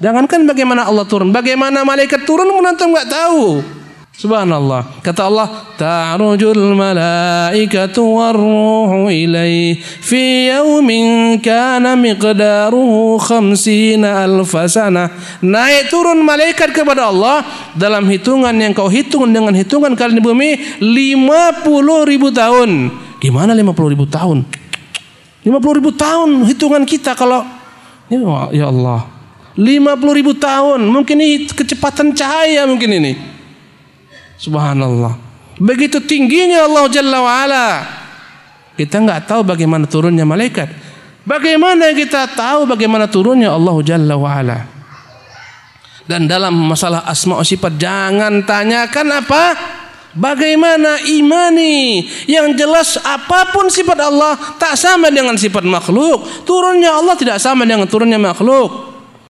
Jangankan bagaimana Allah turun, bagaimana malaikat turun pun antum nggak tahu. Subhanallah. Kata Allah, "Ta'rujul malaikatu warruhu ilai fi yawmin kana miqdaruhu khamsina alf sana." Naik turun malaikat kepada Allah dalam hitungan yang kau hitung dengan hitungan kalian di bumi 50 ribu tahun. Gimana 50 ribu tahun? 50 ribu tahun hitungan kita kalau ya Allah 50 ribu tahun. Mungkin ini kecepatan cahaya mungkin ini. Subhanallah. Begitu tingginya Allah Jalla wa'ala. Kita nggak tahu bagaimana turunnya malaikat. Bagaimana kita tahu bagaimana turunnya Allah Jalla wa'ala. Dan dalam masalah asma sifat jangan tanyakan apa? Bagaimana imani yang jelas apa pun sifat Allah tak sama dengan sifat makhluk. Turunnya Allah tidak sama dengan turunnya makhluk.